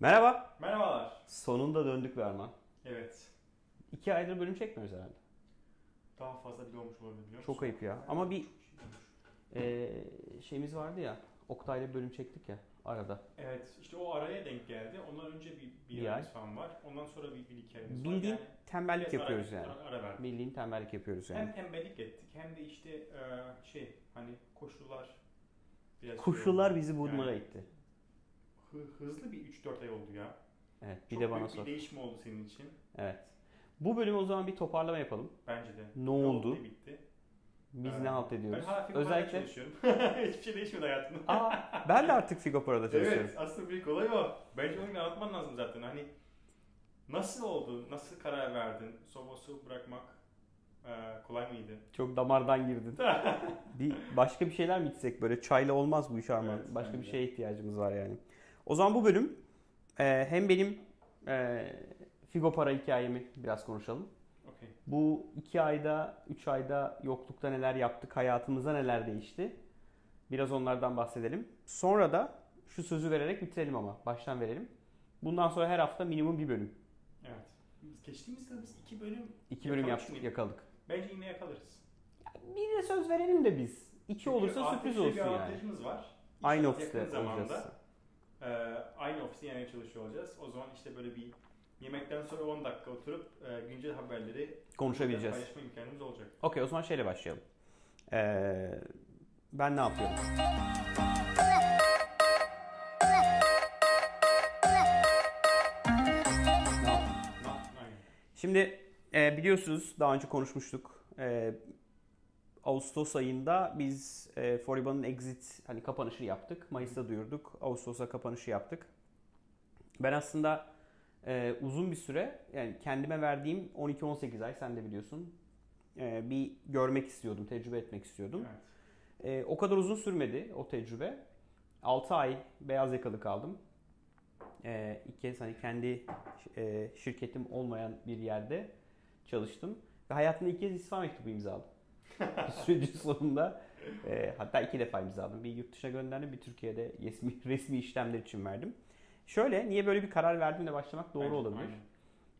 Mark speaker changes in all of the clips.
Speaker 1: Merhaba.
Speaker 2: Merhabalar.
Speaker 1: Sonunda döndük be Arman.
Speaker 2: Evet.
Speaker 1: İki aydır bölüm çekmiyoruz herhalde.
Speaker 2: Daha fazla bile olmuş olabilir biliyor
Speaker 1: Çok
Speaker 2: musun?
Speaker 1: ayıp ya. Ama bir
Speaker 2: Çok
Speaker 1: e, şeyimiz vardı ya. Oktay'la bir bölüm çektik ya arada.
Speaker 2: Evet işte o araya denk geldi. Ondan önce bir, bir,
Speaker 1: Bir ay.
Speaker 2: falan var. Ondan sonra bir, bir iki ayımız var.
Speaker 1: Bildiğin
Speaker 2: Yani
Speaker 1: tembellik
Speaker 2: biraz
Speaker 1: yapıyoruz yani.
Speaker 2: Ara, ara verdik.
Speaker 1: Bildiğin tembellik yapıyoruz yani.
Speaker 2: Hem tembellik ettik hem de işte e, şey hani koşullar biraz oldu.
Speaker 1: bizi vurmaya
Speaker 2: Yani
Speaker 1: itti.
Speaker 2: Hı- hızlı bir 3-4 ay oldu ya.
Speaker 1: Evet. Bir
Speaker 2: Çok
Speaker 1: de bana
Speaker 2: büyük
Speaker 1: sor.
Speaker 2: bir değişim oldu senin için.
Speaker 1: Evet. Bu bölüm o zaman bir toparlama yapalım.
Speaker 2: Bence de.
Speaker 1: Ne oldu?
Speaker 2: oldu, Bitti.
Speaker 1: Biz
Speaker 2: Ee,
Speaker 1: ne halt ediyoruz?
Speaker 2: Ben hala Figo'da
Speaker 1: Özellikle
Speaker 2: çalışıyorum. Hiçbir şey değişmedi hayatımda.
Speaker 1: Aa, ben de artık Figo Para'da çalışıyorum.
Speaker 2: Evet aslında büyük olay o. Bence onu anlatman lazım zaten. Hani nasıl oldu, nasıl karar verdin? Sovos'u bırakmak e, kolay mıydı?
Speaker 1: Çok damardan girdin. bir başka bir şeyler mi içsek böyle çayla olmaz bu iş Arman.
Speaker 2: Evet,
Speaker 1: başka bir
Speaker 2: bence.
Speaker 1: şeye ihtiyacımız var yani. O zaman bu bölüm e, hem benim e, Figo Para hikayemi biraz konuşalım.
Speaker 2: Okey.
Speaker 1: Bu iki ayda, üç ayda yoklukta neler yaptık, hayatımıza neler değişti. Biraz onlardan bahsedelim. Sonra da şu sözü vererek bitirelim ama baştan verelim. Bundan sonra her hafta minimum bir bölüm.
Speaker 2: Evet. Biz geçtiğimiz yıl biz iki bölüm
Speaker 1: İki bölüm yaptık,
Speaker 2: mıydık?
Speaker 1: yakaladık.
Speaker 2: Bence yine yakalarız.
Speaker 1: Bir de söz verelim de biz. İki
Speaker 2: Çünkü
Speaker 1: olursa sürpriz olsun
Speaker 2: bir
Speaker 1: yani.
Speaker 2: var.
Speaker 1: Aynı
Speaker 2: İnşallah
Speaker 1: ofiste olacağız.
Speaker 2: E, aynı ofiste yine çalışıyor olacağız. O zaman işte böyle bir yemekten sonra 10 dakika oturup e, güncel haberleri
Speaker 1: Konuşabileceğiz.
Speaker 2: paylaşma imkanımız olacak.
Speaker 1: Okey o zaman şeyle başlayalım. Ee, ben ne yapıyorum? Şimdi e, biliyorsunuz daha önce konuşmuştuk. E, Ağustos ayında biz e, Foriba'nın exit hani kapanışı yaptık. Mayıs'ta duyurduk. Ağustos'a kapanışı yaptık. Ben aslında e, uzun bir süre yani kendime verdiğim 12-18 ay sen de biliyorsun. e, bir görmek istiyordum, tecrübe etmek istiyordum.
Speaker 2: Evet.
Speaker 1: E, o kadar uzun sürmedi o tecrübe. 6 ay beyaz yakalı kaldım. E, ilk kez hani kendi e, şirketim olmayan bir yerde çalıştım. Ve hayatımda ilk kez istifa mektubu imzaladım. sürecin sonunda e, hatta iki defa imzaladım. Bir yurt dışına gönderdim, bir Türkiye'de resmi, resmi işlemler için verdim. Şöyle, niye böyle bir karar verdiğimle başlamak doğru
Speaker 2: Bence-
Speaker 1: olabilir.
Speaker 2: aynen.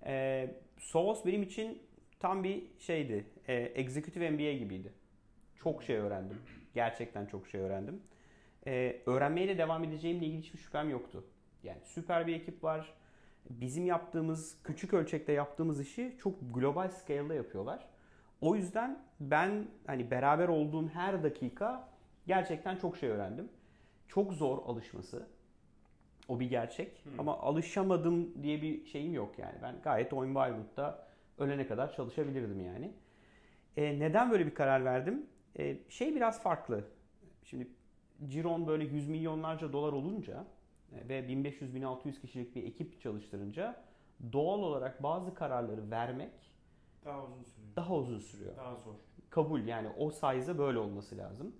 Speaker 1: E, Sovos benim için tam bir şeydi. E, Executive MBA gibiydi. Çok şey öğrendim. Gerçekten çok şey öğrendim. E, öğrenmeye de devam edeceğimle ilgili hiçbir şüphem yoktu. Yani süper bir ekip var. Bizim yaptığımız, küçük ölçekte yaptığımız işi çok global scale'da yapıyorlar. O yüzden ben hani beraber olduğum her dakika gerçekten çok şey öğrendim. Çok zor alışması. O bir gerçek. Ama alışamadım diye bir şeyim yok yani. Ben gayet o environment'ta ölene kadar çalışabilirdim yani. E, neden böyle bir karar verdim? E, şey biraz farklı. Şimdi Ciron böyle yüz milyonlarca dolar olunca e, ve 1500-1600 kişilik bir ekip çalıştırınca doğal olarak bazı kararları vermek
Speaker 2: Daha uzun sürüyor.
Speaker 1: daha uzun sürüyor.
Speaker 2: Daha zor.
Speaker 1: Kabul yani o size'a böyle olması lazım.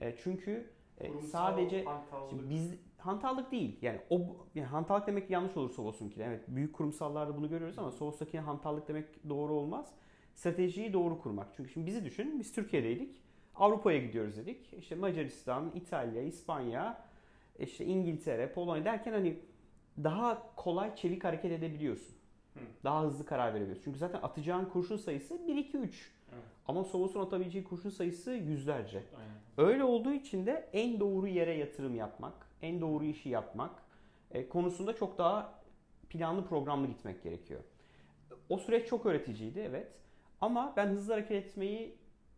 Speaker 1: E, çünkü e, sadece
Speaker 2: hantallık.
Speaker 1: Şimdi biz hantallık değil. Yani o yani hantallık demek yanlış olur Sovos'unkine. Evet büyük kurumsallarda bunu görüyoruz ama Sovos'takine hantallık demek doğru olmaz. Stratejiyi doğru kurmak. Çünkü şimdi bizi düşün. Biz Türkiye'deydik. Avrupa'ya gidiyoruz dedik. İşte Macaristan, İtalya, İspanya, işte İngiltere, Polonya derken hani daha kolay çevik hareket edebiliyorsun.
Speaker 2: Hı.
Speaker 1: Daha hızlı karar verebiliyorsun. Çünkü zaten atacağın kurşun sayısı 1 2 3.
Speaker 2: Evet.
Speaker 1: Ama Sovos'un atabileceği kurşun sayısı yüzlerce.
Speaker 2: Aynen.
Speaker 1: Öyle olduğu için de en doğru yere yatırım yapmak, en doğru işi yapmak e, konusunda çok daha planlı programlı gitmek gerekiyor. O süreç çok öğreticiydi evet. Ama ben hızlı hareket etmeyi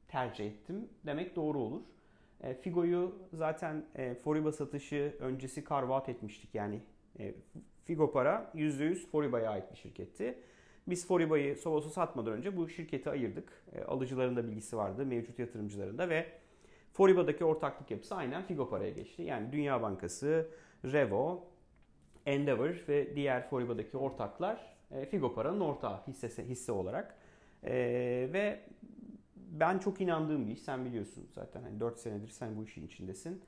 Speaker 1: tercih ettim demek doğru olur. E, Figo'yu zaten e, Foriba satışı öncesi karvat etmiştik yani. E, Figo para %100 Foriba'ya ait bir şirketti. Biz Foriba'yı Sovos'a satmadan önce bu şirketi ayırdık. E, alıcıların da bilgisi vardı, mevcut yatırımcıların da ve Foriba'daki ortaklık yapısı aynen Figo Para'ya geçti. Yani Dünya Bankası, Revo, Endeavor ve diğer Foriba'daki ortaklar e, Figo Para'nın ortağı hissesi, hisse olarak. Ve ben çok inandığım bir iş. Sen biliyorsun zaten hani 4 senedir sen bu işin içindesin.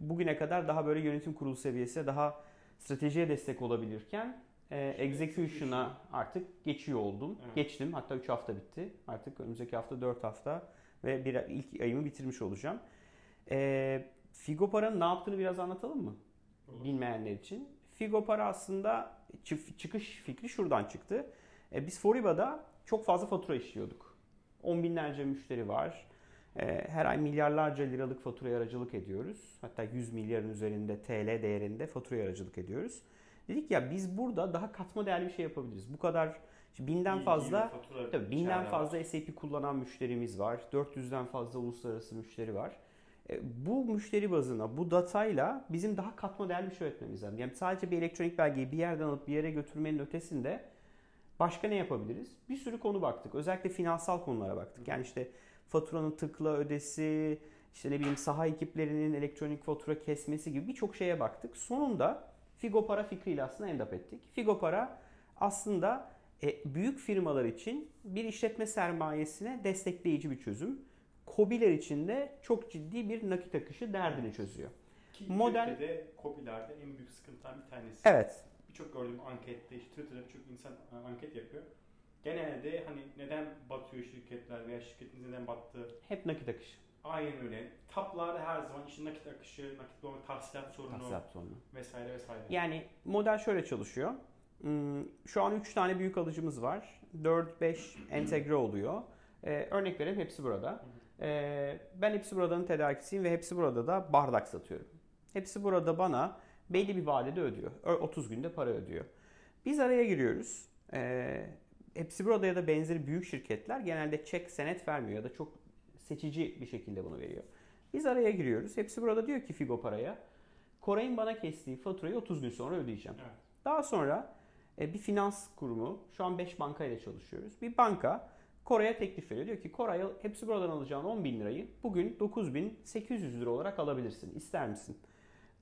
Speaker 1: Bugüne kadar daha böyle yönetim kurulu seviyesi daha stratejiye destek olabilirken e, execution'a artık geçiyor oldum.
Speaker 2: Evet.
Speaker 1: Geçtim. Hatta 3 hafta bitti. Artık önümüzdeki hafta 4 hafta ve bir, ilk ayımı bitirmiş olacağım. E, Figo Para'nın ne yaptığını biraz anlatalım mı?
Speaker 2: Olur.
Speaker 1: Bilmeyenler için. Figo Para aslında çıkış fikri şuradan çıktı. E, biz Foriba'da çok fazla fatura işliyorduk. On binlerce müşteri var. E, her ay milyarlarca liralık fatura aracılık ediyoruz. Hatta 100 milyarın üzerinde TL değerinde fatura aracılık ediyoruz. Dedik ya biz burada daha katma değerli bir şey yapabiliriz. Bu kadar binden fazla tabii binden fazla var. SAP kullanan müşterimiz var. 400'den fazla uluslararası müşteri var. E, bu müşteri bazına, bu datayla bizim daha katma değerli bir şey üretmemiz lazım. Yani sadece bir elektronik belgeyi bir yerden alıp bir yere götürmenin ötesinde başka ne yapabiliriz? Bir sürü konu baktık. Özellikle finansal konulara baktık. Yani işte faturanın tıkla ödesi, işte ne bileyim saha ekiplerinin elektronik fatura kesmesi gibi birçok şeye baktık. Sonunda Figo Para fikriyle aslında end up ettik. Figo Para aslında e, büyük firmalar için bir işletme sermayesine destekleyici bir çözüm. Kobiler için de çok ciddi bir nakit akışı derdini çözüyor.
Speaker 2: Ki Model... Türkiye'de Kobilerde en büyük sıkıntıdan bir tanesi.
Speaker 1: Evet.
Speaker 2: Birçok gördüğüm ankette, işte Twitter'da birçok insan e, anket yapıyor. Genelde hani neden batıyor şirketler veya şirketin neden battığı.
Speaker 1: Hep nakit akışı.
Speaker 2: Aynen öyle. Taplarda her zaman işin nakit akışı, nakit bulma, tahsilat sorunu, tahsilat sorunu vesaire vesaire.
Speaker 1: Yani model şöyle çalışıyor. Hmm, şu an 3 tane büyük alıcımız var. 4-5 entegre oluyor. Ee, örnek vereyim hepsi burada. Ee, ben hepsi buradanın tedarikçisiyim ve hepsi burada da bardak satıyorum. Hepsi burada bana belli bir vadede ödüyor. 30 günde para ödüyor. Biz araya giriyoruz. Ee, hepsi burada ya da benzeri büyük şirketler genelde çek senet vermiyor ya da çok seçici bir şekilde bunu veriyor. Biz araya giriyoruz. Hepsi burada diyor ki Figo paraya. Koray'ın bana kestiği faturayı 30 gün sonra ödeyeceğim. Evet. Daha sonra e, bir finans kurumu, şu an 5 banka ile çalışıyoruz. Bir banka Koray'a teklif veriyor. Diyor ki Koray hepsi buradan alacağın 10 bin lirayı bugün 9800 lira olarak alabilirsin. İster misin?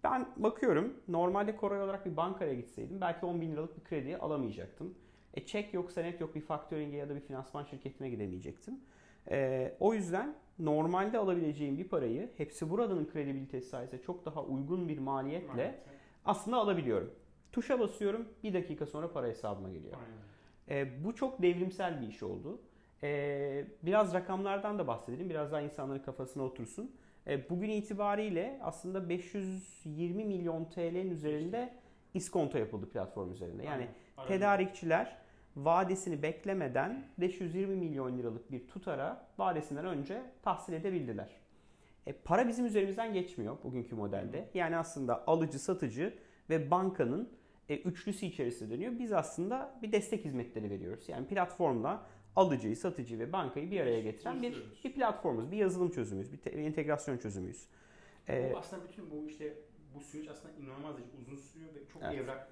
Speaker 1: Ben bakıyorum normalde Koray olarak bir bankaya gitseydim belki 10 bin liralık bir kredi alamayacaktım. E çek yok, senet yok bir faktöringe ya da bir finansman şirketine gidemeyecektim. E, o yüzden normalde alabileceğim bir parayı hepsi buradanın kredibilitesi sayesinde çok daha uygun bir maliyetle Maalesef. aslında alabiliyorum. Tuşa basıyorum bir dakika sonra para hesabıma geliyor. E, bu çok devrimsel bir iş oldu. E, biraz rakamlardan da bahsedelim. Biraz daha insanların kafasına otursun. E, bugün itibariyle aslında 520 milyon TL'nin üzerinde iskonto yapıldı platform üzerinde. Yani Aynen. tedarikçiler vadesini beklemeden 520 milyon liralık bir tutara vadesinden önce tahsil edebildiler. E, para bizim üzerimizden geçmiyor bugünkü modelde. Yani aslında alıcı, satıcı ve bankanın e, üçlüsü içerisinde dönüyor. Biz aslında bir destek hizmetleri veriyoruz. Yani platformla alıcıyı, satıcıyı ve bankayı bir araya getiren bir, bir platformuz, bir yazılım çözümüyüz, bir, te- bir entegrasyon çözümüyüz.
Speaker 2: Ee, bu aslında bütün bu işte bu süreç aslında inanılmaz uzun sürüyor ve çok evet. evrak.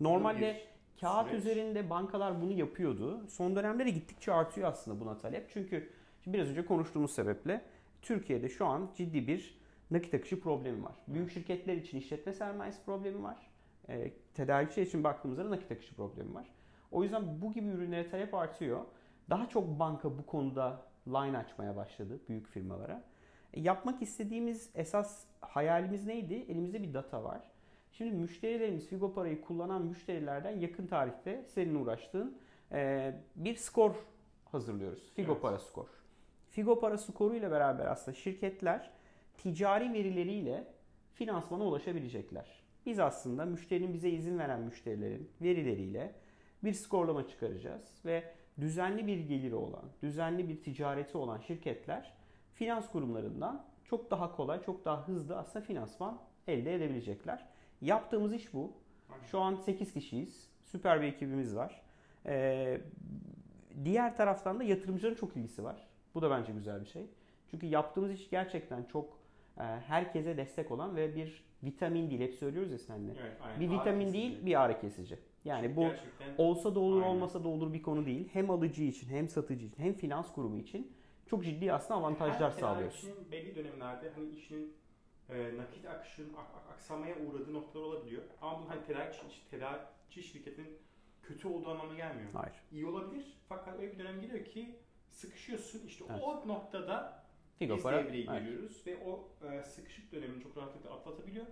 Speaker 1: Normalde kağıt süreç. üzerinde bankalar bunu yapıyordu. Son dönemde de gittikçe artıyor aslında buna talep. Çünkü biraz önce konuştuğumuz sebeple Türkiye'de şu an ciddi bir nakit akışı problemi var. Büyük şirketler için işletme sermayesi problemi var. E, tedarikçi için baktığımızda nakit akışı problemi var. O yüzden bu gibi ürünlere talep artıyor. Daha çok banka bu konuda line açmaya başladı büyük firmalara. E, yapmak istediğimiz esas hayalimiz neydi? Elimizde bir data var. Şimdi müşterilerimiz Figo parayı kullanan müşterilerden yakın tarihte senin uğraştığın e, bir skor hazırlıyoruz. Figo evet. para skor. Figo para skoru ile beraber aslında şirketler ticari verileriyle finansmana ulaşabilecekler. Biz aslında müşterinin bize izin veren müşterilerin verileriyle bir skorlama çıkaracağız ve düzenli bir geliri olan, düzenli bir ticareti olan şirketler finans kurumlarından çok daha kolay, çok daha hızlı aslında finansman elde edebilecekler. Yaptığımız iş bu. Şu an 8 kişiyiz. Süper bir ekibimiz var. Ee, diğer taraftan da yatırımcıların çok ilgisi var. Bu da bence güzel bir şey. Çünkü yaptığımız iş gerçekten çok e, herkese destek olan ve bir vitamin değil. Hep söylüyoruz ya seninle. Evet, aynen. Bir vitamin değil, bir ağrı kesici. Yani bu Gerçekten, olsa da olur aynen. olmasa da olur bir konu değil. Hem alıcı için hem satıcı için hem finans kurumu için çok ciddi aslında avantajlar Her sağlıyor.
Speaker 2: Her belli dönemlerde hani işinin e, nakit akışının ak, ak, aksamaya uğradığı noktalar olabiliyor. Ama bu hani tedarik, tedarikçi şirketin kötü olduğu anlamına gelmiyor.
Speaker 1: Hayır.
Speaker 2: İyi olabilir fakat öyle bir dönem geliyor ki sıkışıyorsun. İşte evet. o noktada
Speaker 1: Figo
Speaker 2: biz devreye giriyoruz evet. ve o e, sıkışık dönemini çok rahatlıkla atlatabiliyor.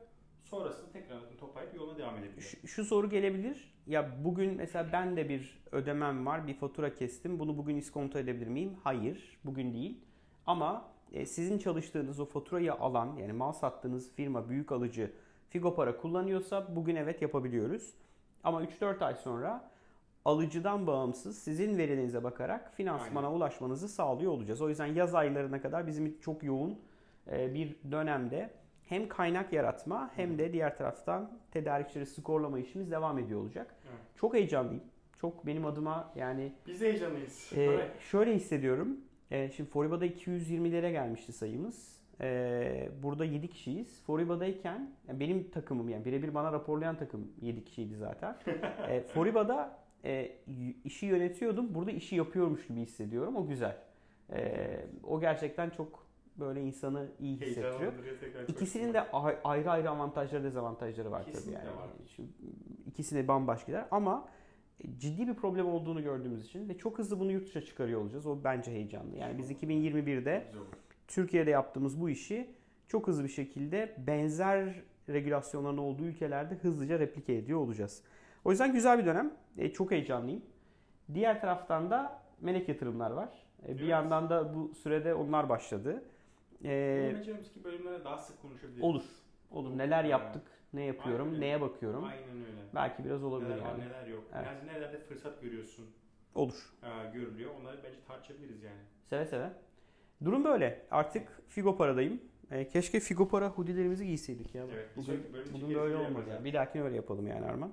Speaker 2: Sonrasında tekrar toplayıp yoluna devam edebiliyor.
Speaker 1: Şu, şu soru gelebilir. Ya bugün mesela ben de bir ödemem var, bir fatura kestim. Bunu bugün iskonto edebilir miyim? Hayır, bugün değil. Ama sizin çalıştığınız o faturayı alan yani mal sattığınız firma büyük alıcı Figo para kullanıyorsa bugün evet yapabiliyoruz. Ama 3-4 ay sonra alıcıdan bağımsız sizin verilerinize bakarak finansmana ulaşmanızı sağlıyor olacağız. O yüzden yaz aylarına kadar bizim çok yoğun e, bir dönemde hem kaynak yaratma hem de diğer taraftan tedarikçileri skorlama işimiz devam ediyor olacak.
Speaker 2: Evet.
Speaker 1: Çok heyecanlıyım. Çok benim adıma yani
Speaker 2: Biz heyecanlıyız. Tabii.
Speaker 1: şöyle hissediyorum. Ee, şimdi Foriba'da 220'lere gelmişti sayımız. Ee, burada 7 kişiyiz. Foriba'dayken yani benim takımım yani birebir bana raporlayan takım 7 kişiydi zaten. ee, Foriba'da e, işi yönetiyordum. Burada işi yapıyormuş gibi hissediyorum. O güzel. O gerçekten çok böyle insanı iyi hissettiriyor. İkisinin de ayrı ayrı avantajları dezavantajları var tabii
Speaker 2: Kesinlikle
Speaker 1: yani.
Speaker 2: var.
Speaker 1: Şu, ikisi de bambaşkalar ama ciddi bir problem olduğunu gördüğümüz için ve çok hızlı bunu yurt dışına çıkarıyor olacağız. O bence heyecanlı. Yani biz 2021'de
Speaker 2: Güzel olur.
Speaker 1: Türkiye'de yaptığımız bu işi çok hızlı bir şekilde benzer regülasyonların olduğu ülkelerde hızlıca replike ediyor olacağız. O yüzden güzel bir dönem. E, çok heyecanlıyım. Diğer taraftan da melek yatırımlar var. E, bir
Speaker 2: Evet.
Speaker 1: yandan da bu sürede onlar başladı. E,
Speaker 2: Önümüzdeki bölümlerde daha sık konuşabiliriz.
Speaker 1: olur. Olur. Neler yaptık, ne yapıyorum,
Speaker 2: Aynen.
Speaker 1: neye bakıyorum.
Speaker 2: Aynen öyle.
Speaker 1: Belki biraz olabilir
Speaker 2: Neler var
Speaker 1: yani.
Speaker 2: neler yok.
Speaker 1: Evet.
Speaker 2: Yani nerelerde fırsat görüyorsun,
Speaker 1: Olur.
Speaker 2: e, görülüyor. Onları bence tartışabiliriz yani.
Speaker 1: Seve seve. Durum böyle. Artık Figo paradayım. E, keşke Figo para hoodilerimizi giyseydik ya.
Speaker 2: Evet,
Speaker 1: bugün bugün böyle olmadı
Speaker 2: yani.
Speaker 1: Bir dahakine öyle yapalım yani Arman.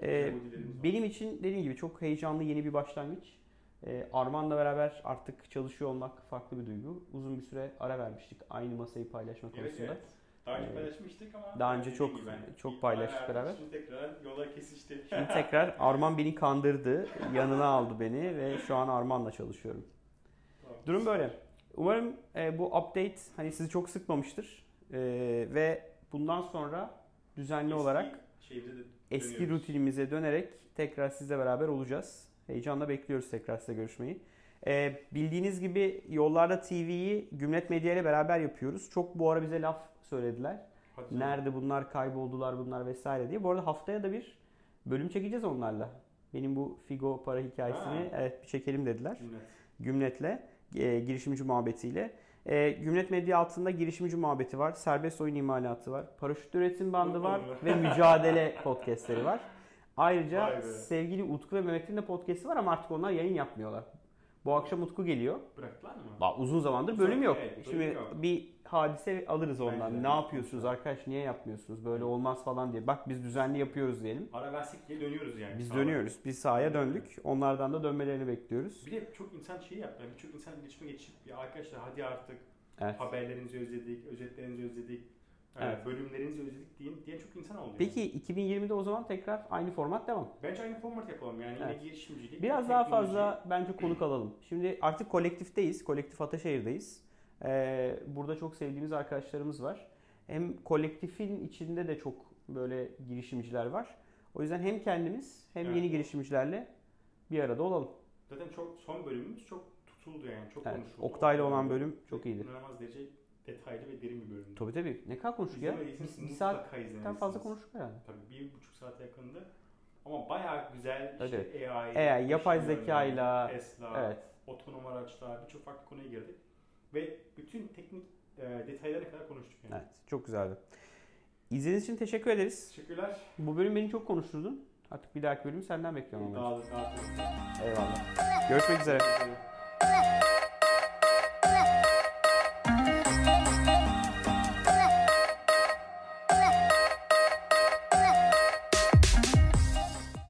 Speaker 1: E,
Speaker 2: var.
Speaker 1: benim için dediğim gibi çok heyecanlı yeni bir başlangıç. E, Arman'la beraber artık çalışıyor olmak farklı bir duygu. Uzun bir süre ara vermiştik aynı masayı paylaşma
Speaker 2: Evet,
Speaker 1: konusunda.
Speaker 2: evet. Daha önce paylaşmıştık ama
Speaker 1: daha önce çok-
Speaker 2: gibi
Speaker 1: çok paylaştık beraber.
Speaker 2: Şimdi tekrar yola kesiştik.
Speaker 1: Şimdi tekrar Arman beni kandırdı. Yanına aldı beni ve şu an Arman'la çalışıyorum.
Speaker 2: Tamam.
Speaker 1: Durum böyle. Umarım e, bu update hani sizi çok sıkmamıştır. E, ve bundan sonra düzenli
Speaker 2: Eski
Speaker 1: olarak eski rutinimize dönerek tekrar sizle beraber olacağız. Heyecanla bekliyoruz tekrar size görüşmeyi. E, bildiğiniz gibi Yollarda TV'yi Gümlet Medya ile beraber yapıyoruz. Çok bu ara bize laf söylediler.
Speaker 2: Hadi canım.
Speaker 1: Nerede bunlar kayboldular bunlar vesaire diye. Bu arada haftaya da bir bölüm çekeceğiz onlarla. Benim bu Figo para hikayesini
Speaker 2: Ha.
Speaker 1: evet bir çekelim dediler. Gümlet'le, e, girişimci muhabbetiyle. E, Gümlet Medya altında girişimci muhabbeti var, serbest oyun imalatı var, paraşüt üretim bandı var ve mücadele podcastleri var. Ayrıca sevgili Utku ve Mehmet'in de podcast'i var ama artık onlar yayın yapmıyorlar. Bu akşam Utku geliyor.
Speaker 2: Bıraktılar mı?
Speaker 1: Ba- Uzun zamandır bölüm yok.
Speaker 2: evet, bölüm
Speaker 1: Şimdi
Speaker 2: yok.
Speaker 1: bir hadise alırız ondan.
Speaker 2: Bence.
Speaker 1: Ne yapıyorsunuz arkadaş? Niye yapmıyorsunuz? Böyle olmaz falan diye. Bak biz düzenli yapıyoruz diyelim.
Speaker 2: Ara versek diye dönüyoruz yani.
Speaker 1: Biz dönüyoruz. Biz sahaya döndük. Onlardan da dönmelerini bekliyoruz.
Speaker 2: Bir de çok insan şey yaptı. Yani Birçok insan iletişime geçip ya arkadaşlar hadi artık
Speaker 1: Evet.
Speaker 2: haberlerinizi özledik, özetlerinizi özledik, e,
Speaker 1: Evet.
Speaker 2: bölümlerinizi özledik diye, diye çok insan oldu. yani.
Speaker 1: Peki 2020'de o zaman tekrar aynı format devam.
Speaker 2: Bence aynı format yapalım yani
Speaker 1: Evet.
Speaker 2: yine girişimcilik.
Speaker 1: Biraz daha
Speaker 2: teknoloji.
Speaker 1: fazla bence konuk alalım. Şimdi artık kolektifteyiz. Kolektif Ataşehir'deyiz. Ee, burada çok sevdiğimiz arkadaşlarımız var. Hem kolektifin içinde de çok böyle girişimciler var. O yüzden hem kendimiz hem
Speaker 2: Evet.
Speaker 1: yeni girişimcilerle bir arada olalım.
Speaker 2: Zaten çok son bölümümüz çok tutuldu yani çok
Speaker 1: Evet,
Speaker 2: konuşuldu.
Speaker 1: Oktay'la olan bölüm çok iyiydi.
Speaker 2: İnanılmaz derece detaylı ve derin bir bölümdü.
Speaker 1: Tabii tabii. Ne kadar konuştuk ya? Bir, bir saatten fazla konuştuk herhalde.
Speaker 2: Tabii bir buçuk saate yakındı. Ama bayağı güzel
Speaker 1: Evet.
Speaker 2: işte AI,
Speaker 1: AI, yapay zekayla,
Speaker 2: Tesla,
Speaker 1: Evet.
Speaker 2: otonom araçlar birçok farklı konuya girdik. Ve bütün teknik e, detaylara kadar konuştuk yani.
Speaker 1: Evet. Çok güzeldi. İzlediğiniz için teşekkür ederiz.
Speaker 2: Teşekkürler.
Speaker 1: Bu bölüm beni çok konuşturdun. Artık bir dahaki bölüm senden bekliyorum.
Speaker 2: Dağıldık, dağıldık.
Speaker 1: Eyvallah. Görüşmek üzere.
Speaker 2: Teşekkür ederim.